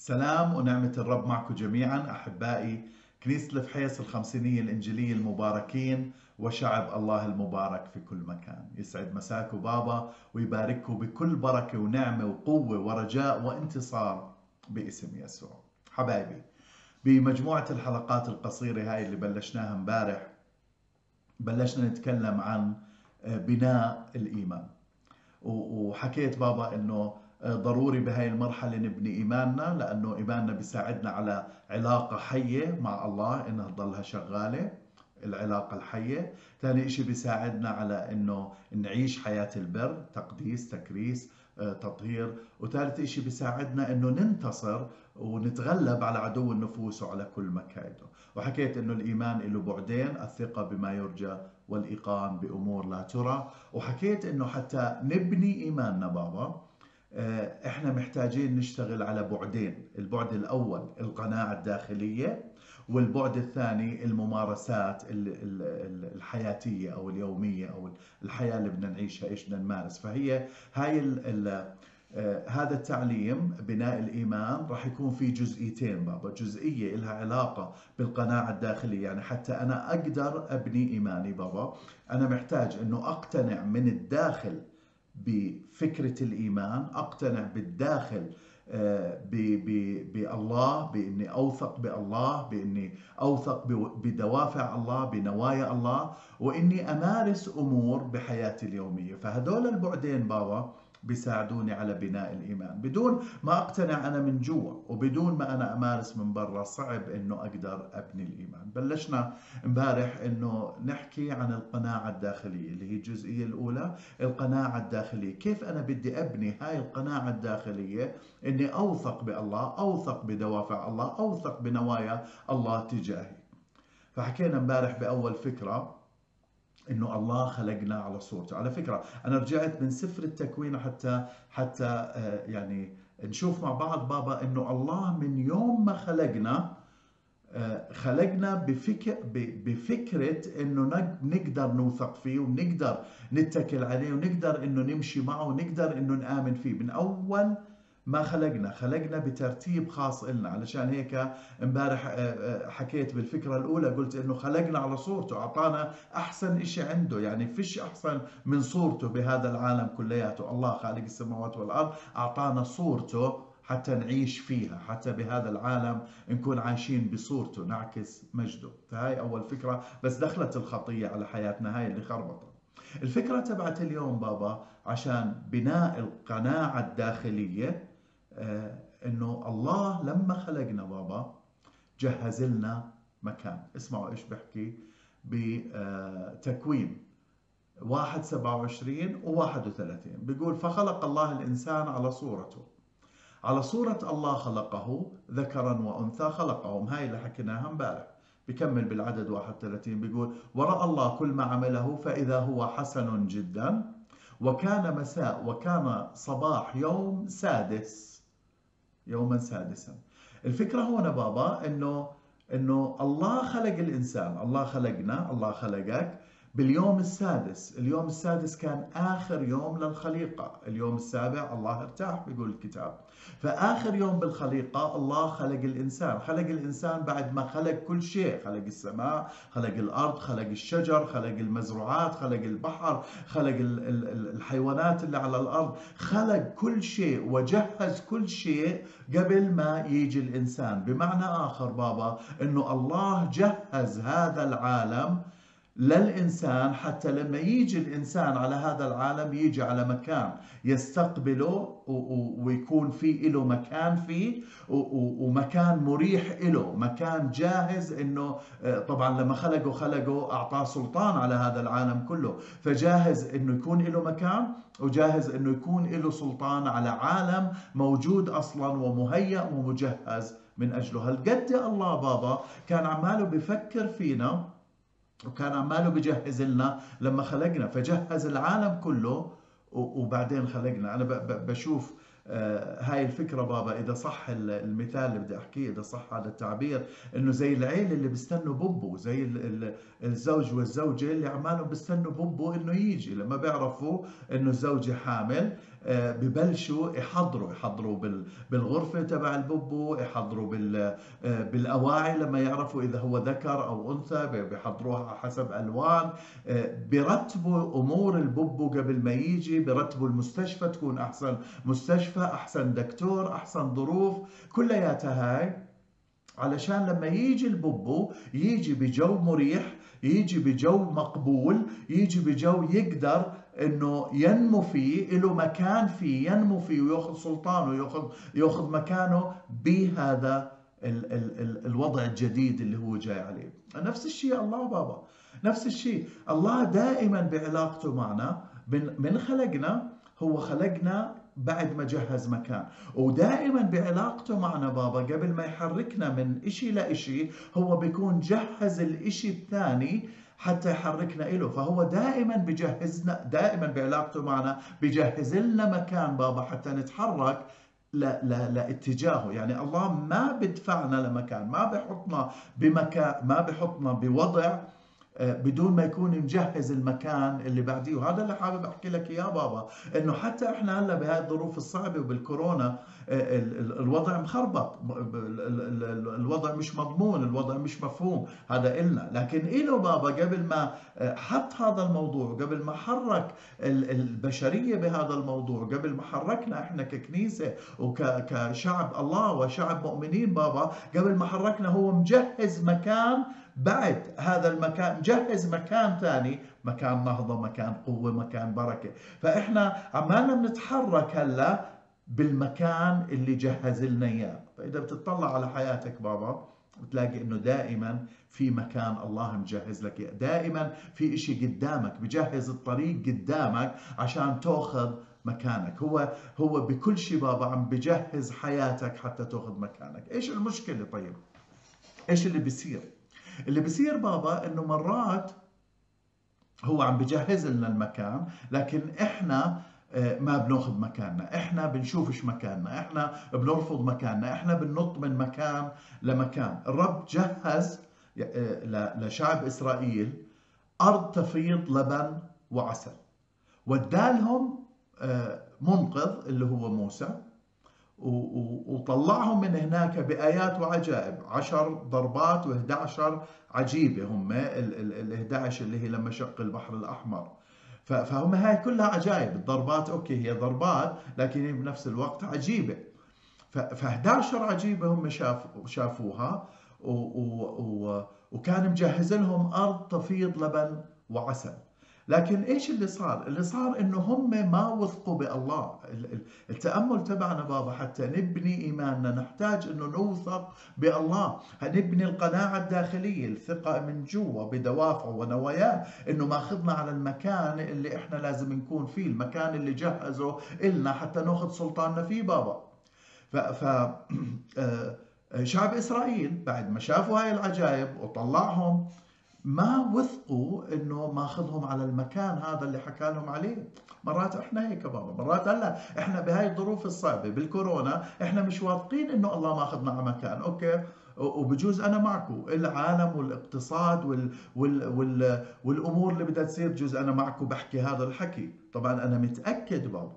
سلام ونعمة الرب معكم جميعا أحبائي كنيسة الفحيص الخمسينية الإنجيلية المباركين وشعب الله المبارك في كل مكان. يسعد مساكم بابا ويبارككم بكل بركة ونعمة وقوة ورجاء وانتصار باسم يسوع. حبايبي بمجموعة الحلقات القصيرة هاي اللي بلشناها امبارح بلشنا نتكلم عن بناء الإيمان. وحكيت بابا إنه ضروري بهاي المرحلة نبني إيماننا لأنه إيماننا بيساعدنا على علاقة حية مع الله إنها تضلها شغالة العلاقة الحية. ثاني إشي بيساعدنا على إنه نعيش حياة البر تقديس تكريس تطهير. وثالث إشي بيساعدنا إنه ننتصر ونتغلب على عدو النفوس وعلى كل مكايده. وحكيت إنه الإيمان له بعدين الثقة بما يرجى والإيقان بأمور لا ترى. وحكيت إنه حتى نبني إيماننا بابا إحنا محتاجين نشتغل على بعدين البعد الأول القناعة الداخلية والبعد الثاني الممارسات الحياتية أو اليومية أو الحياة اللي بدنا نعيشها إيش بدنا نمارس. فهي هاي ال ال هذا التعليم بناء الإيمان راح يكون في جزئيتين بابا. جزئية لها علاقة بالقناعة الداخلية. يعني حتى أنا أقدر أبني إيماني بابا. أنا محتاج إنه أقتنع من الداخل بفكرة الإيمان أقتنع بالداخل بالله بإني أوثق بالله بإني أوثق بدوافع الله بنوايا الله وإني أمارس أمور بحياتي اليومية. فهدول البعدين بابا بيساعدوني على بناء الإيمان. بدون ما أقتنع أنا من جوا وبدون ما أنا أمارس من برا صعب أنه أقدر أبني الإيمان. بلشنا امبارح أنه نحكي عن القناعة الداخلية اللي هي الجزئية الأولى القناعة الداخلية. كيف أنا بدي أبني هاي القناعة الداخلية؟ أني أوثق بالله أوثق بدوافع الله أوثق بنوايا الله تجاهي. فحكينا امبارح بأول فكرة إنه الله خلقنا على صورته. على فكرة أنا رجعت من سفر التكوين حتى حتى يعني نشوف مع بعض بابا إنه الله من يوم ما خلقنا خلقنا بفكر بفكرة إنه نقدر نوثق فيه ونقدر نتكل عليه ونقدر إنه نمشي معه ونقدر إنه نآمن فيه. من أول ما خلقنا خلقنا بترتيب خاص إلنا. علشان هيك امبارح حكيت بالفكرة الأولى قلت إنه خلقنا على صورته أعطانا أحسن إشي عنده. يعني فيش أحسن من صورته بهذا العالم كلياته. الله خالق السماوات والأرض أعطانا صورته حتى نعيش فيها حتى بهذا العالم نكون عايشين بصورته نعكس مجده. فهاي أول فكرة. بس دخلت الخطية على حياتنا هاي اللي خربطت الفكرة تبعت اليوم بابا عشان بناء القناعة الداخلية آه إنه الله لما خلقنا بابا جهز لنا مكان. اسمعوا إيش بحكي بتكوين واحد سبعة وعشرين وواحد وثلاثين. بيقول فخلق الله الإنسان على صورته. على صورة الله خلقه ذكرا وأنثى خلقهم. هاي اللي حكيناها امبارح. بكمل بالعدد 31 بيقول ورأى الله كل ما عمله فإذا هو حسن جدا وكان مساء وكان صباح يوم سادس. يوما سادسا. الفكرة هون بابا إنه إنه الله خلق الإنسان. الله خلقنا الله خلقك. باليوم السادس. اليوم السادس كان آخر يوم للخليقة. اليوم السابع الله ارتاح بيقول الكتاب. فآخر يوم بالخليقة الله خلق الإنسان. خلق الإنسان بعد ما خلق كل شيء. خلق السماء خلق الأرض خلق الشجر خلق المزروعات خلق البحر خلق الحيوانات اللي على الأرض. خلق كل شيء وجهز كل شيء قبل ما يجي الإنسان. بمعنى آخر بابا أنه الله جهز هذا العالم للإنسان حتى لما يجي الإنسان على هذا العالم يجي على مكان يستقبله ويكون في له مكان فيه ومكان مريح له مكان جاهز إنه طبعا لما خلقه خلقه أعطاه سلطان على هذا العالم كله. فجاهز إنه يكون له مكان وجاهز إنه يكون له سلطان على عالم موجود أصلا ومهيأ ومجهز من أجله. هالقد الله بابا كان عماله بفكر فينا وكان عماله بجهز لنا لما خلقنا فجهز العالم كله وبعدين خلقنا. أنا بشوف هاي الفكرة بابا إذا صح المثال اللي بدي أحكيه إذا صح هذا التعبير إنه زي العيلة اللي بيستنوا بوبو زي الزوج والزوجة اللي عمالهم بيستنوا بوبو إنه يجي. لما بيعرفوا إنه الزوجة حامل آه، ببلشوا يحضروا يحضروا بالغرفة تبع البوبو يحضروا آه، بالأواعي لما يعرفوا إذا هو ذكر أو أنثى بيحضروها حسب ألوان. برتبوا أمور البوبو قبل ما يجي برتبوا المستشفى تكون أحسن مستشفى. أحسن دكتور أحسن ظروف كلياتها هاي. علشان لما يجي البوبو يجي بجو مريح يجي بجو مقبول يجي بجو يقدر إنه ينمو فيه له مكان فيه ينمو فيه وياخذ سلطانه وياخذ ياخذ مكانه بهذا ال ال ال الوضع الجديد اللي هو جاي عليه. نفس الشيء الله بابا. نفس الشيء. الله دائما بعلاقته معنا. من, من خلقنا هو خلقنا بعد ما جهز مكان. ودائما بعلاقته معنا بابا قبل ما يحركنا من إشي لإشي هو بيكون جهز الإشي الثاني حتى يحركنا إله. فهو دائما بجهزنا دائما بعلاقته معنا بجهز لنا مكان بابا حتى نتحرك لا لا لاتجاهه. يعني الله ما بدفعنا لمكان ما بحطنا بمكان ما بحطنا بوضع بدون ما يكون مجهز المكان اللي بعديه. وهذا اللي حابب أحكي لك إياه بابا إنه حتى إحنا هلأ بهذه الظروف الصعبة وبالكورونا آه، الوضع مخربط. الوضع مش مضمون الوضع مش مفهوم. هذا إلنا. لكن إله بابا قبل ما آه، حط هذا الموضوع قبل ما حرك البشرية بهذا الموضوع قبل ما حركنا إحنا ككنيسة وكشعب الله وشعب مؤمنين بابا قبل ما حركنا هو مجهز مكان بعد هذا المكان مجهز مكان ثاني مكان نهضة مكان قوة مكان بركة. فإحنا عمالنا بنتحرك هلا بالمكان اللي جهز لنا إياه. فإذا بتطلع على حياتك بابا بتلاقي إنه دائما في مكان الله مجهز لك دائما في إشي قدامك بجهز الطريق قدامك عشان تأخذ مكانك. هو هو بكل شيء بابا عم بجهز حياتك حتى تأخذ مكانك. إيش المشكلة طيب؟ إيش اللي بيصير؟ اللي بيصير بابا إنه مرات هو عم بجهز لنا المكان لكن إحنا آه، ما بناخذ مكاننا. إحنا بنشوفش مكاننا. إحنا بنرفض مكاننا. إحنا بننط من مكان لمكان. الرب جهز آه، لشعب إسرائيل أرض تفيض لبن وعسل. ودالهم آه، منقذ اللي هو موسى. وطلعهم من هناك بآيات وعجائب. عشر ضربات و11 عجيبة هم ال 11 اللي هي لما شق البحر الأحمر. فهم هاي كلها عجائب. الضربات أوكي هي ضربات لكن هي بنفس الوقت عجيبة. ف 11 عجيبة هم شافوا شافوها و و وكان مجهز لهم أرض تفيض لبن وعسل. لكن إيش اللي صار؟ اللي صار إنه هم ما وثقوا بالله، التأمل تبعنا بابا حتى نبني إيماننا نحتاج إنه نوثق بالله، نبني القناعة الداخلية، الثقة من جوا بدوافعه ونواياه إنه ماخذنا على المكان اللي إحنا لازم نكون فيه، المكان اللي جهزه إلنا حتى نأخذ سلطاننا فيه بابا. ف, ف... آه، شعب إسرائيل بعد ما شافوا هاي العجائب وطلعهم ما وثقوا إنه ماخذهم على المكان هذا اللي حكى لهم عليه. مرات إحنا هيك بابا مرات هلا إحنا بهاي الظروف الصعبة بالكورونا إحنا مش واثقين إنه الله ماخذنا على مكان. Okay؟ وبجوز أنا معكم العالم والاقتصاد وال وال وال والأمور اللي بدها تصير بجوز أنا معكم بحكي هذا الحكي. طبعا أنا متأكد بابا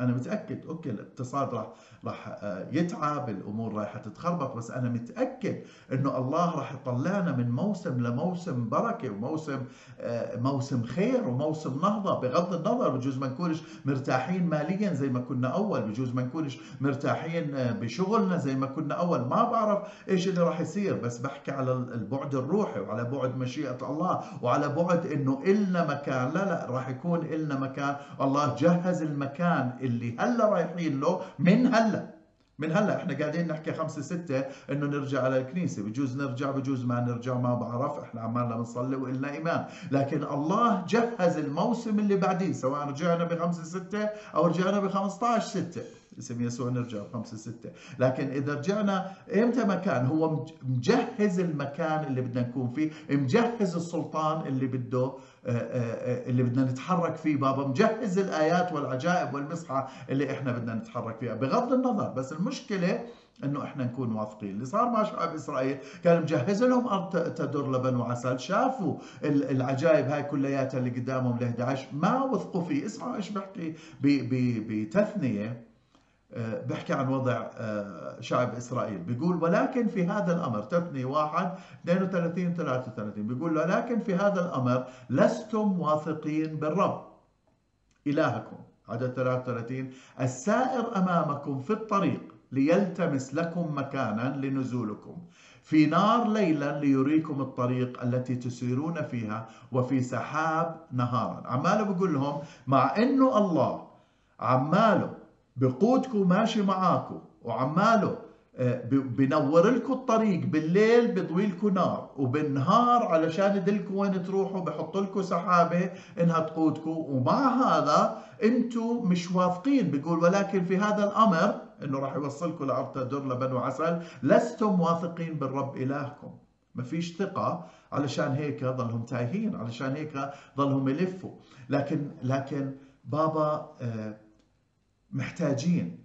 أنا متأكد okay الاقتصاد راح راح آه، يتعب الأمور راح تتخربط بس أنا متأكد إنه الله راح يطلعنا من موسم لموسم بركة وموسم آه، موسم خير وموسم نهضة بغض النظر بجوز ما نكونش مرتاحين ماليا زي ما كنا أول بجوز ما نكونش مرتاحين آه، بشغلنا زي ما كنا أول. ما بعرف إيش اللي راح يصير بس بحكي على البعد الروحي وعلى بعد مشيئة الله وعلى بعد إنه إلنا مكان. لا لا راح يكون إلنا مكان. الله جهز المكان اللي هلا رايحين له من هلا. من هلا إحنا قاعدين نحكي خمسة ستة إنه نرجع على الكنيسة بجوز نرجع بجوز ما نرجع ما بعرف إحنا عمالنا بنصلي وإلنا إيمان. لكن الله جهز الموسم اللي بعديه سواء رجعنا بخمسة ستة أو رجعنا ب 15 ستة. اسم يسوع نرجع خمسة ستة. لكن إذا رجعنا إمتى مكان؟ هو مجهز المكان اللي بدنا نكون فيه مجهز السلطان اللي بده آه، آه، اللي بدنا نتحرك فيه بابا مجهز الآيات والعجائب والمسحة اللي إحنا بدنا نتحرك فيها بغض النظر. بس المشكلة إنه إحنا نكون واثقين. اللي صار مع شعب إسرائيل كان مجهز لهم أرض تدر لبن وعسل شافوا العجائب هاي كلياتها اللي قدامهم ل 11 ما وثقوا فيه. اسمعوا إيش بحكي بتثنية بحكي عن وضع آه، شعب إسرائيل. بيقول ولكن في هذا الأمر تثني واحد 32 33 بيقول ولكن في هذا الأمر لستم واثقين بالرب. إلهكم. عدد 33 السائر أمامكم في الطريق ليلتمس لكم مكانا لنزولكم. في نار ليلا ليريكم الطريق التي تسيرون فيها وفي سحاب نهارا. عماله بقول لهم مع إنه الله عماله بقودكم ماشي معاكم وعماله آه، بنور لكم الطريق بالليل بضوي لكم نار وبالنهار علشان يدلكم وين تروحوا بحط لكم سحابة إنها تقودكم ومع هذا أنتم مش واثقين بيقول ولكن في هذا الأمر إنه راح يوصلكم لأرض تدر لبن وعسل لستم واثقين بالرب إلهكم. ما فيش ثقة علشان هيك ضلهم تايهين علشان هيك ضلهم يلفوا. لكن لكن بابا آه، محتاجين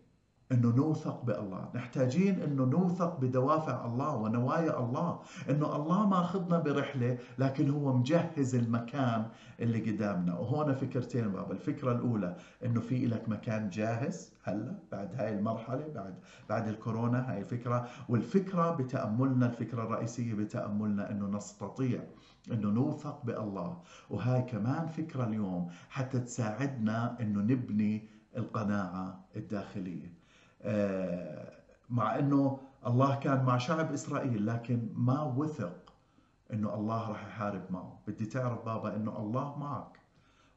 أنه نوثق بالله نحتاجين أنه نوثق بدوافع الله ونوايا الله أنه الله ماخذنا برحلة لكن هو مجهز المكان اللي قدامنا. وهون فكرتين بابا الفكرة الأولى أنه في لك مكان جاهز هلا بعد هاي المرحلة بعد بعد الكورونا هاي الفكرة. والفكرة بتأملنا الفكرة الرئيسية بتأملنا أنه نستطيع أنه نوثق بالله. وهاي كمان فكرة اليوم حتى تساعدنا أنه نبني القناعة الداخلية. آه، مع إنه الله كان مع شعب إسرائيل لكن ما وثق إنه الله راح يحارب معه. بدي تعرف بابا إنه الله معك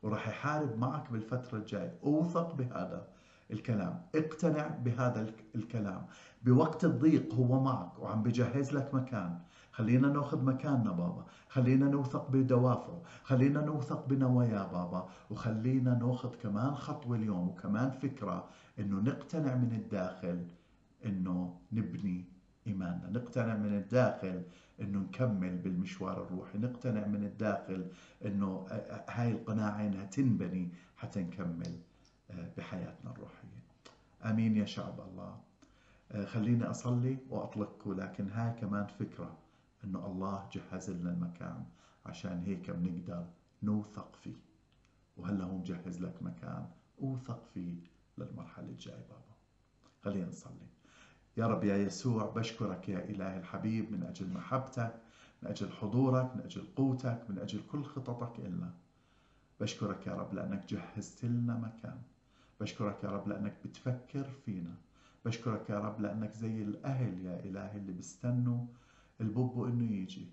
وراح يحارب معك بالفترة الجاية. أوثق بهذا الكلام. اقتنع بهذا الكلام. بوقت الضيق هو معك وعم بجهز لك مكان. خلينا ناخذ مكاننا بابا. خلينا نوثق بدوافعه. خلينا نوثق بنوايا بابا. وخلينا ناخذ كمان خطوة اليوم وكمان فكرة إنه نقتنع من الداخل إنه نبني إيماننا. نقتنع من الداخل إنه نكمل بالمشوار الروحي. نقتنع من الداخل إنه هاي القناعة إنها تنبني حتى نكمل آه، بحياتنا الروحية. آمين يا شعب الله. آه، خليني أصلي وأطلقكم لكن هاي كمان فكرة. انه الله جهز لنا المكان عشان هيك بنقدر نوثق فيه. وهلا هو مجهز لك مكان أوثق فيه للمرحلة الجاية بابا. خلينا نصلي. يا رب يا يسوع بشكرك يا إلهي الحبيب من أجل محبتك من أجل حضورك من أجل قوتك من أجل كل خططك إلنا. بشكرك يا رب لأنك جهزت لنا مكان. بشكرك يا رب لأنك بتفكر فينا. بشكرك يا رب لأنك زي الأهل يا إلهي اللي بيستنوا البوبو إنه يجي.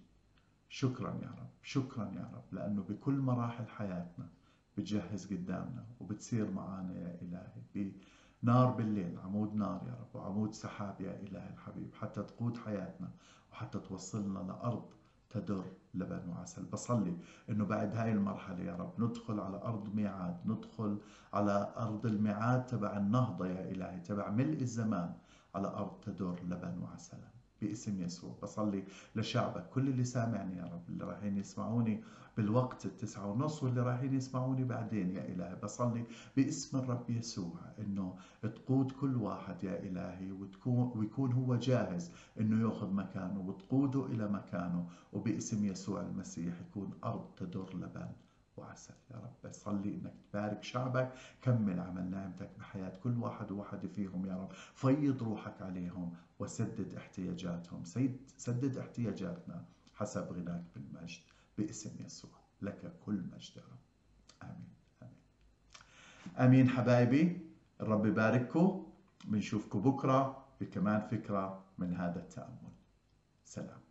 شكرا يا رب شكرا يا رب لأنه بكل مراحل حياتنا بتجهز قدامنا وبتصير معانا يا إلهي. بنار بالليل عمود نار يا رب وعمود سحاب يا إلهي الحبيب حتى تقود حياتنا وحتى توصلنا لأرض تدر لبن وعسل. بصلي إنه بعد هاي المرحلة يا رب ندخل على أرض ميعاد ندخل على أرض الميعاد تبع النهضة يا إلهي تبع ملء الزمان على أرض تدر لبن وعسل. باسم يسوع. بصلي لشعبك. كل اللي سامعني يا رب اللي رايحين يسمعوني بالوقت التسعة ونص واللي رايحين يسمعوني بعدين يا إلهي. بصلي باسم الرب يسوع إنه تقود كل واحد يا إلهي وتكون ويكون هو جاهز إنه يأخذ مكانه وتقوده إلى مكانه. وباسم يسوع المسيح يكون أرض تدر لبن. وعسل يا رب بصلي إنك تبارك شعبك كمل عمل نعمتك بحياة كل واحد وواحدة فيهم يا رب. فيض روحك عليهم وسدد احتياجاتهم. سدد احتياجاتنا حسب غناك بالمجد باسم يسوع. لك كل مجد يا رب. آمين. آمين. آمين حبايبي الرب يبارككم. بنشوفكم بكرة بكمان فكرة من هذا التأمل. سلام.